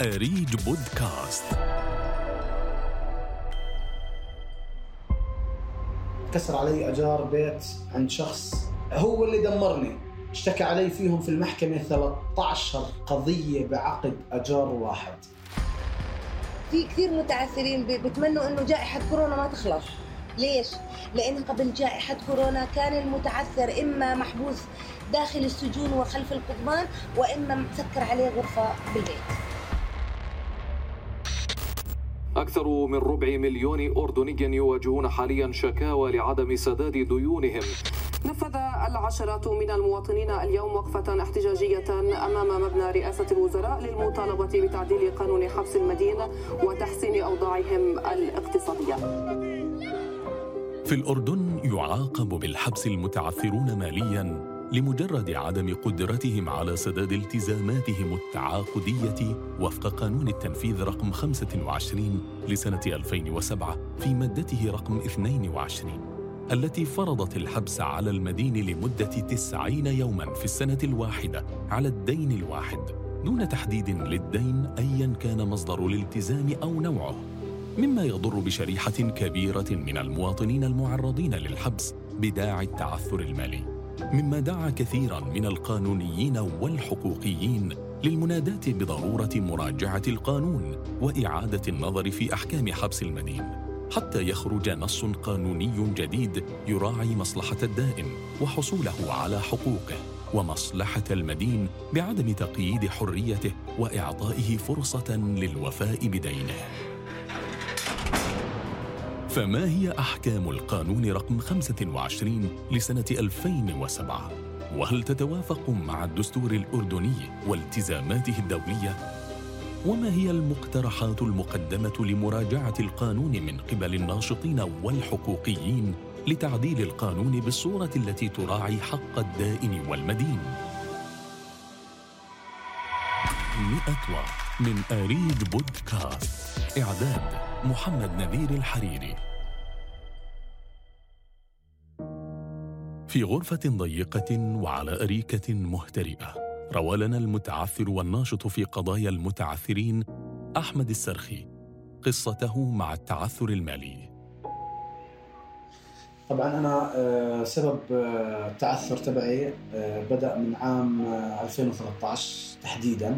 أريج بودكاست. كسر علي أجار بيت عند شخص هو اللي دمرني. اشتكى علي فيهم في المحكمة 13 قضية بعقد أجار واحد. في كثير متعثرين بتمنوا إنه جائحة كورونا ما تخلص. ليش؟ لأن قبل جائحة كورونا كان المتعثر إما محبوس داخل السجون وخلف القضبان وإما مسكر عليه غرفة بالبيت. أكثر من ربع مليون أردني يواجهون حاليا شكاوى لعدم سداد ديونهم. نفذ العشرات من المواطنين اليوم وقفة احتجاجية أمام مبنى رئاسة الوزراء للمطالبة بتعديل قانون حبس المدينة وتحسين أوضاعهم الاقتصادية. في الأردن يعاقب بالحبس المتعثرون ماليا لمجرد عدم قدرتهم على سداد التزاماتهم التعاقدية وفق قانون التنفيذ رقم 25 لسنة 2007 في مادته رقم 22 التي فرضت الحبس على المدين لمدة 90 يوما في السنة الواحدة على الدين الواحد دون تحديد للدين أيا كان مصدر الالتزام أو نوعه مما يضر بشريحة كبيرة من المواطنين المعرضين للحبس بداعي التعثر المالي. مما دعا كثيرا من القانونيين والحقوقيين للمناداة بضرورة مراجعة القانون وإعادة النظر في أحكام حبس المدين حتى يخرج نص قانوني جديد يراعي مصلحة الدائن وحصوله على حقوقه ومصلحة المدين بعدم تقييد حريته وإعطائه فرصة للوفاء بدينه. فما هي أحكام القانون رقم 25 لسنة 2007؟ وهل تتوافق مع الدستور الأردني والتزاماته الدولية؟ وما هي المقترحات المقدمة لمراجعة القانون من قبل الناشطين والحقوقيين لتعديل القانون بالصورة التي تراعي حق الدائن والمدين؟ مئة من أريج بودكاست. إعداد محمد نذير الحريري. في غرفة ضيقة وعلى أريكة مهترئة روى لنا المتعثر والناشط في قضايا المتعثرين أحمد السرخي قصته مع التعثر المالي. طبعا أنا آه، سبب آه، التعثر تبعي آه، بدأ من عام آه، 2013 تحديدا.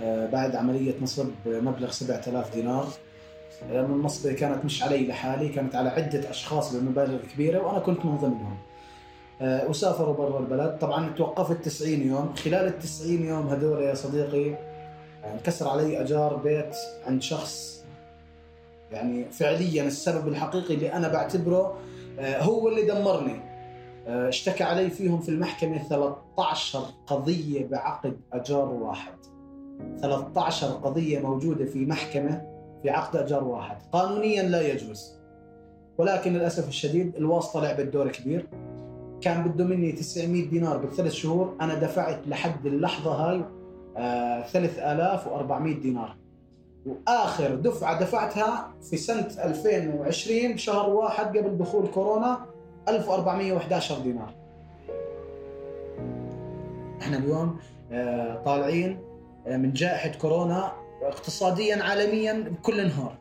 بعد عملية نصب مبلغ 7000 دينار. لأن النصبة كانت مش علي لحالي كانت على عدة أشخاص بمبالغ كبيرة وأنا كنت من ضمنهم آه، وسافروا برا البلد. طبعا توقفت 90 يوم. خلال ال 90 يوم هذول يا صديقي آه، انكسر علي أجار بيت عند شخص يعني فعليا السبب الحقيقي اللي أنا بعتبره آه، هو اللي دمرني. آه، اشتكى علي فيهم في المحكمة 13 قضية بعقد أجار واحد. 13 قضية موجودة في محكمة في عقد أجار واحد. قانونيا لا يجوز. ولكن للأسف الشديد الواسطة لعبت دور كبير. كان بده مني 900 دينار بالثلاث شهور. أنا دفعت لحد اللحظة هاي آه 3400 دينار. وآخر دفعة دفعتها في سنة 2020 بشهر واحد قبل دخول كورونا 1411 دينار. إحنا اليوم آه، طالعين آه، من جائحة كورونا اقتصاديا عالميا بكل انهار.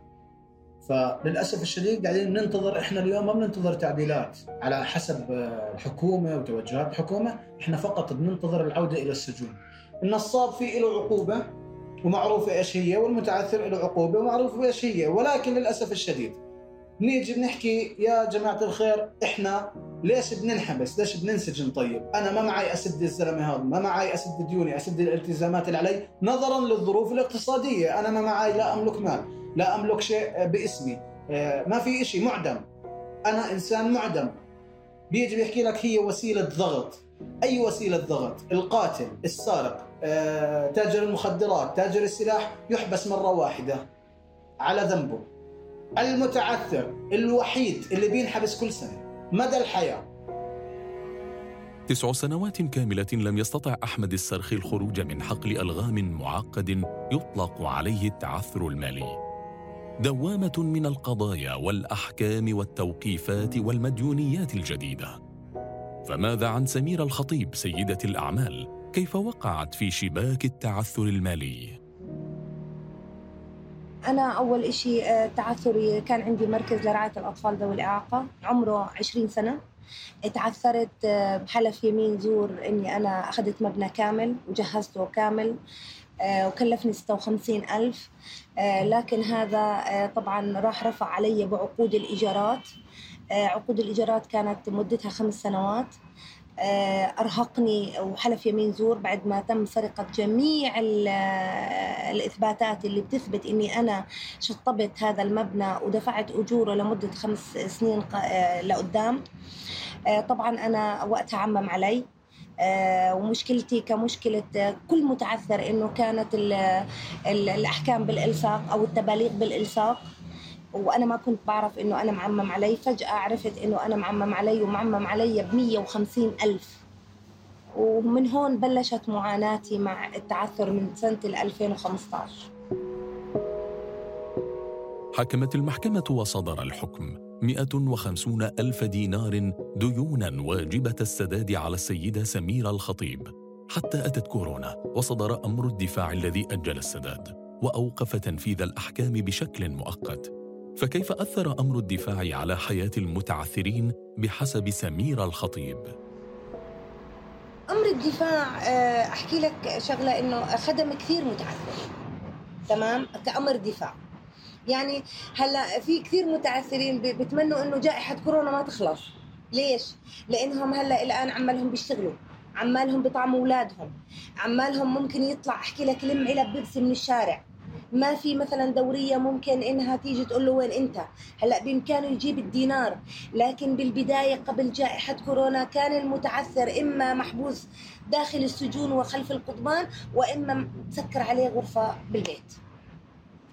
فللأسف الشديد قاعدين ننتظر إحنا اليوم ما بننتظر تعديلات على حسب آه، الحكومة وتوجهات الحكومة، إحنا فقط بننتظر العودة إلى السجون. النصاب فيه له عقوبة ومعروفة إيش هي والمتعثر له عقوبة ومعروف إيش هي ولكن للأسف الشديد نيجي بنحكي يا جماعة الخير إحنا ليش بننحبس؟ ليش بننسجن طيب؟ أنا ما معي أسد الزلمة هذا ما معي أسد ديوني أسد الالتزامات اللي علي نظرا للظروف الاقتصادية. أنا ما معي لا أملك مال لا أملك شيء باسمي. آه، ما في إشي معدم. أنا إنسان معدم. بيجي بيحكي لك هي وسيلة ضغط. أي وسيلة ضغط؟ القاتل السارق. آه، تاجر المخدرات تاجر السلاح يحبس مرة واحدة على ذنبه. المتعثر الوحيد اللي بينحبس كل سنة مدى الحياة تسع سنوات كاملة لم يستطع أحمد السرخي الخروج من حقل ألغام معقد يطلق عليه التعثر المالي. دوامة من القضايا والأحكام والتوقيفات والمديونيات الجديدة. فماذا عن سميرة الخطيب سيدة الأعمال؟ كيف وقعت في شباك التعثر المالي؟ أنا أول إشي آه، تعثري كان عندي مركز لرعاية الأطفال ذوي الإعاقة. عمره 20 سنة. تعثرت آه، بحلف يمين زور إني أنا أخذت مبنى كامل وجهزته كامل آه، وكلفني 56 ألف. لكن هذا طبعا راح رفع علي بعقود الإيجارات. عقود الإيجارات كانت مدتها خمس سنوات. آه، أرهقني وحلف يمين زور بعد ما تم سرقة جميع الإثباتات اللي بتثبت إني أنا شطبت هذا المبنى ودفعت أجوره لمدة خمس سنين آه، لقدام. آه، طبعا أنا وقتها عمم علي. ومشكلتي كمشكلة كل متعثر إنه كانت الأحكام بالإلصاق أو التباليغ بالإلصاق. وأنا ما كنت بعرف إنه أنا معمم علي فجأة عرفت إنه أنا معمم علي ومعمم علي ب 150 ألف. ومن هون بلشت معاناتي مع التعثر من سنة 2015 حكمت المحكمة وصدر الحكم 150 ألف دينار ديونا واجبة السداد على السيدة سميرة الخطيب. حتى أتت كورونا وصدر أمر الدفاع الذي أجل السداد وأوقف تنفيذ الأحكام بشكل مؤقت. فكيف أثر أمر الدفاع على حياة المتعثرين بحسب سمير الخطيب؟ أمر الدفاع آه، أحكي لك شغلة إنه خدم كثير متعثرين تمام؟ كأمر دفاع. يعني هلأ في كثير متعثرين بتمنوا إنه جائحة كورونا ما تخلص. ليش؟ لإنهم هلأ الآن عمالهم بيشتغلوا عمالهم بيطعموا أولادهم عمالهم ممكن يطلع أحكي لك لم علب بيبسي من الشارع. ما في مثلا دورية ممكن إنها تيجي تقول له وين أنت؟ هلأ بإمكانه يجيب الدينار. لكن بالبداية قبل جائحة كورونا كان المتعثر إما محبوس داخل السجون وخلف القضبان وإما تسكر عليه غرفة بالبيت.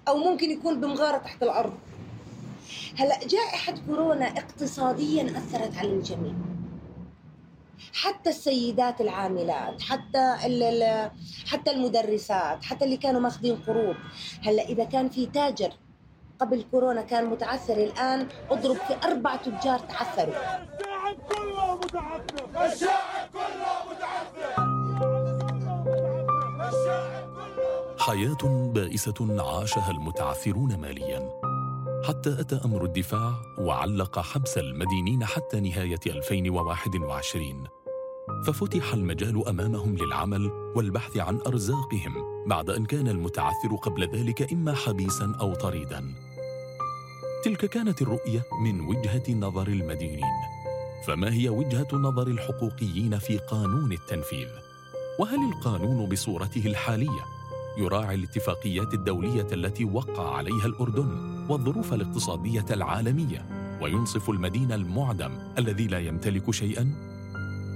أو ممكن يكون بمغارة تحت الأرض. هلأ جائحة كورونا اقتصاديا أثرت على الجميع. حتى السيدات العاملات حتى حتى المدرسات حتى اللي كانوا ماخذين قروض. هلأ إذا كان في تاجر قبل كورونا كان متعثر الآن اضرب في أربع تجار تعثروا. الشعب كله متعثر الشعب كله متعثر حياة بائسة عاشها المتعثرون ماليا. حتى أتى أمر الدفاع وعلق حبس المدينين حتى نهاية 2021 ففتح المجال أمامهم للعمل والبحث عن أرزاقهم بعد أن كان المتعثر قبل ذلك إما حبيسا أو طريدا. تلك كانت الرؤية من وجهة نظر المدينين فما هي وجهة نظر الحقوقيين في قانون التنفيذ؟ وهل القانون بصورته الحالية يراعي الاتفاقيات الدولية التي وقع عليها الأردن؟ والظروف الاقتصادية العالمية وينصف المدين المعدم الذي لا يمتلك شيئا.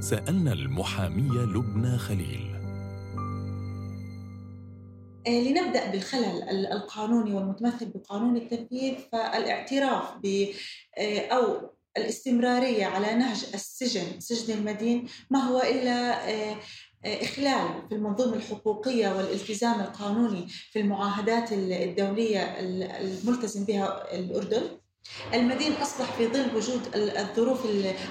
سألنا المحامية لبنى خليل. آه، لنبدأ بالخلل القانوني والمتمثل بقانون التنفيذ فالاعتراف ب آه، أو الاستمرارية على نهج السجن سجن المدين. ما هو إلا آه، إخلال في المنظومة الحقوقية والالتزام القانوني في المعاهدات الدولية الملتزم بها الأردن. المدين أصبح في ظل وجود الظروف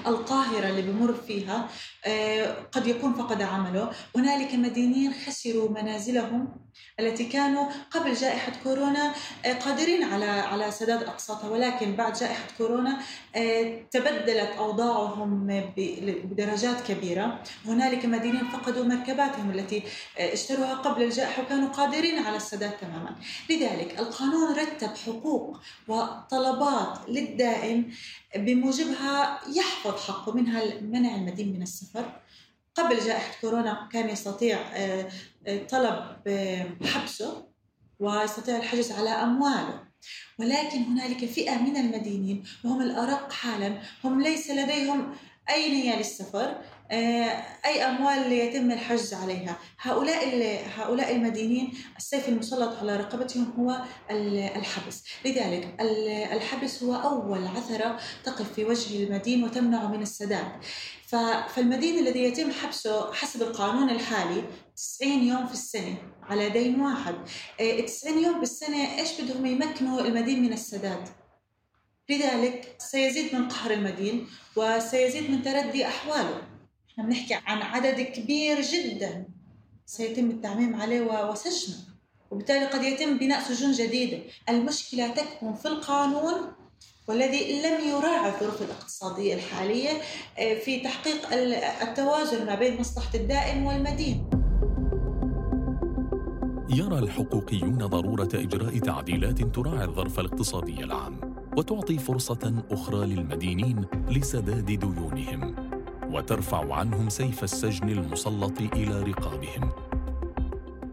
القاهرة اللي بمر فيها آه، قد يكون فقد عمله. هنالك مدينين خسروا منازلهم التي كانوا قبل جائحة كورونا آه، قادرين على على سداد أقساطها ولكن بعد جائحة كورونا آه، تبدلت أوضاعهم بدرجات كبيرة. هنالك مدينين فقدوا مركباتهم التي اشتروها قبل الجائحة وكانوا قادرين على السداد تماما. لذلك القانون رتب حقوق وطلبات للدائن بموجبها يحفظ حقه منها منع المدين من السفر. قبل جائحة كورونا كان يستطيع آه، آه، طلب آه، حبسه ويستطيع الحجز على أمواله. ولكن هنالك فئة من المدينين وهم الأرق حالا هم ليس لديهم أي نية للسفر. أي أموال يتم الحجز عليها. هؤلاء هؤلاء المدينين السيف المسلط على رقبتهم هو الحبس. لذلك الحبس هو أول عثرة تقف في وجه المدين وتمنعه من السداد. فالمدين الذي يتم حبسه حسب القانون الحالي 90 يوم في السنة على دين واحد. 90 آه، يوم بالسنة إيش بدهم يمكنوا المدين من السداد؟ لذلك سيزيد من قهر المدين وسيزيد من تردي أحواله. إحنا بنحكي عن عدد كبير جدا سيتم التعميم عليه وسجنه وبالتالي قد يتم بناء سجون جديدة. المشكلة تكمن في القانون والذي لم يراعي الظروف الاقتصادية الحالية آه، في تحقيق التوازن ما بين مصلحة الدائن والمدين. يرى الحقوقيون ضرورة إجراء تعديلات تراعي الظرف الاقتصادي العام وتعطي فرصة أخرى للمدينين لسداد ديونهم. وترفع عنهم سيف السجن المسلط إلى رقابهم.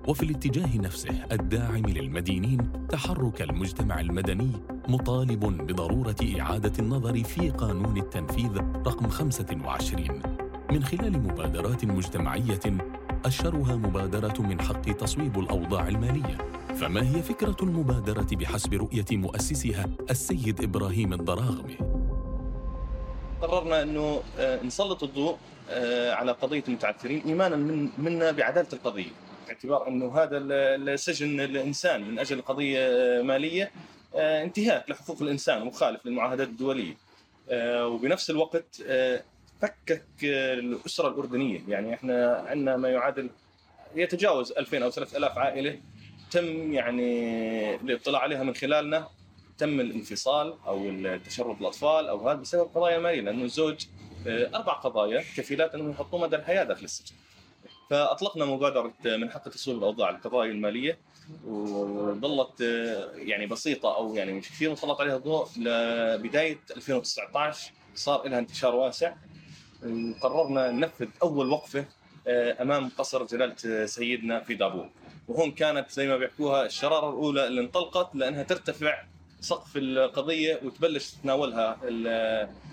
وفي الاتجاه نفسه الداعم للمدينين تحرك المجتمع المدني مطالب بضرورة إعادة النظر في قانون التنفيذ رقم 25 من خلال مبادرات مجتمعية أشهرها مبادرة من حق تصويب الأوضاع المالية. فما هي فكرة المبادرة بحسب رؤية مؤسسها السيد إبراهيم الضراغمي؟ قررنا أنه آه، نسلط الضوء آه، على قضية المتعثرين إيمانا من منا بعدالة القضية. باعتبار أنه هذا السجن الإنسان من أجل قضية مالية آه، انتهاك لحقوق الإنسان مخالف للمعاهدات الدولية. وبنفس الوقت فكك الأسرة الأردنية. يعني إحنا عندنا ما يعادل يتجاوز 2000 أو 3000 عائلة تم يعني الاطلاع عليها من خلالنا. تم الانفصال أو تشرد الأطفال أو هذا بسبب قضايا مالية لأنه الزوج أربع قضايا كفيلات أنهم يحطوه مدى الحياة داخل السجن. فأطلقنا مبادرة من حق تصويب الاوضاع القضائيه المالية وظلت يعني بسيطة أو يعني مش كثير مسلط عليها الضوء لبداية 2019 صار لها انتشار واسع. وقررنا ننفذ أول وقفة آه، أمام قصر جلالة سيدنا في دابور. وهون كانت زي ما بيحكوها الشرارة الأولى اللي انطلقت لأنها ترتفع سقف القضية وتبلش تتناولها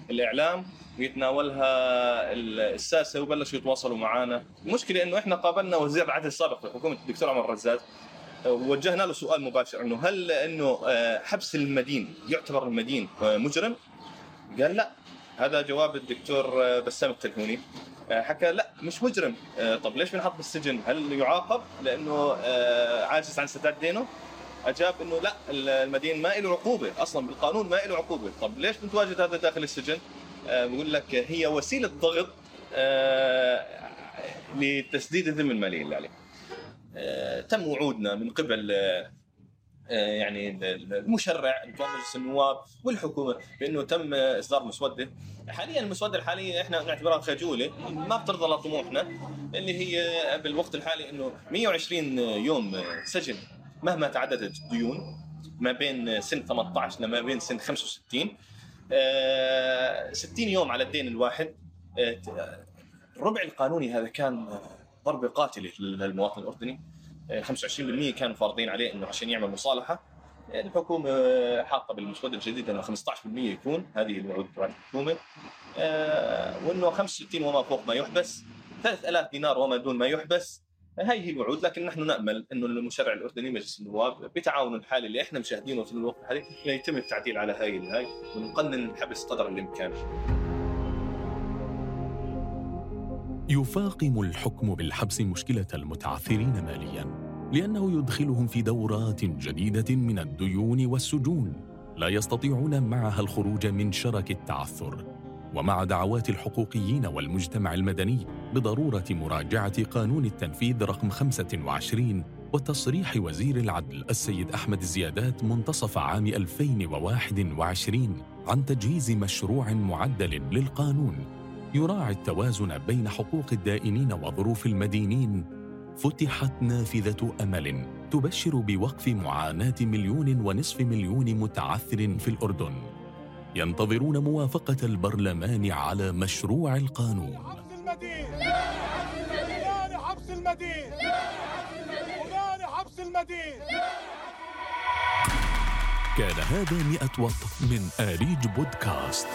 الإعلام ويتناولها الساسة وبلشوا يتواصلوا معنا، المشكلة إنه إحنا قابلنا وزير العدل السابق في حكومه الدكتور عمر رزاز ووجهنا له سؤال مباشر إنه هل إنه آه، حبس المدين يعتبر المدين آه، مجرم؟ قال لا هذا جواب الدكتور آه، بسام التلهوني حكى لا مش مجرم طب ليش بنحط بالسجن؟ هل يعاقب لأنه عاجز عن سداد دينه؟ أجاب إنه لا المدين ما له عقوبة أصلا بالقانون ما له عقوبة. طب ليش بنتواجد هذا داخل السجن؟ آه، بقول لك هي وسيلة ضغط آه، لتسديد الذمة المالية اللي عليه آه، تم وعودنا من قبل يعني المشرع مجلس النواب والحكومة بإنه تم إصدار مسودة. حاليا المسودة الحالية إحنا نعتبرها خجولة ما بترضى لطموحنا اللي هي بالوقت الحالي إنه 120 يوم سجن. مهما تعددت الديون ما بين سن 18 لما بين سن 65 60 يوم على الدين الواحد الربع القانوني هذا كان ضربه قاتله للمواطن الأردني. 25% كانوا فارضين عليه إنه عشان يعمل مصالحة. الحكومة حاطة بالمسودة الجديدة إنه 15% يكون هذه الوعود تبعت الحكومة وإنه 65 وما فوق ما يحبس 3000 دينار وما دون ما يحبس. هاي هي الوعود لكن نحن نأمل إنه المشرع الأردني مجلس النواب بتعاون الحالي اللي إحنا مشاهدينه في الوقت الحالي يتم التعديل على هاي الهاي ونقنن الحبس قدر الإمكان. يفاقم الحكم بالحبس مشكلة المتعثرين ماليا لأنه يدخلهم في دورات جديدة من الديون والسجون لا يستطيعون معها الخروج من شرك التعثر ومع دعوات الحقوقيين والمجتمع المدني بضرورة مراجعة قانون التنفيذ رقم 25 وتصريح وزير العدل السيد أحمد الزيادات منتصف عام 2021 عن تجهيز مشروع معدل للقانون. يراعي التوازن بين حقوق الدائنين وظروف المدينين. فتحت نافذة أمل تبشر بوقف معاناة مليون ونصف مليون متعثر في الأردن. ينتظرون موافقة البرلمان على مشروع القانون. حبس المدين. لا حبس المدين. حبس المدين. كان هذا مئة وط من آريج بودكاست.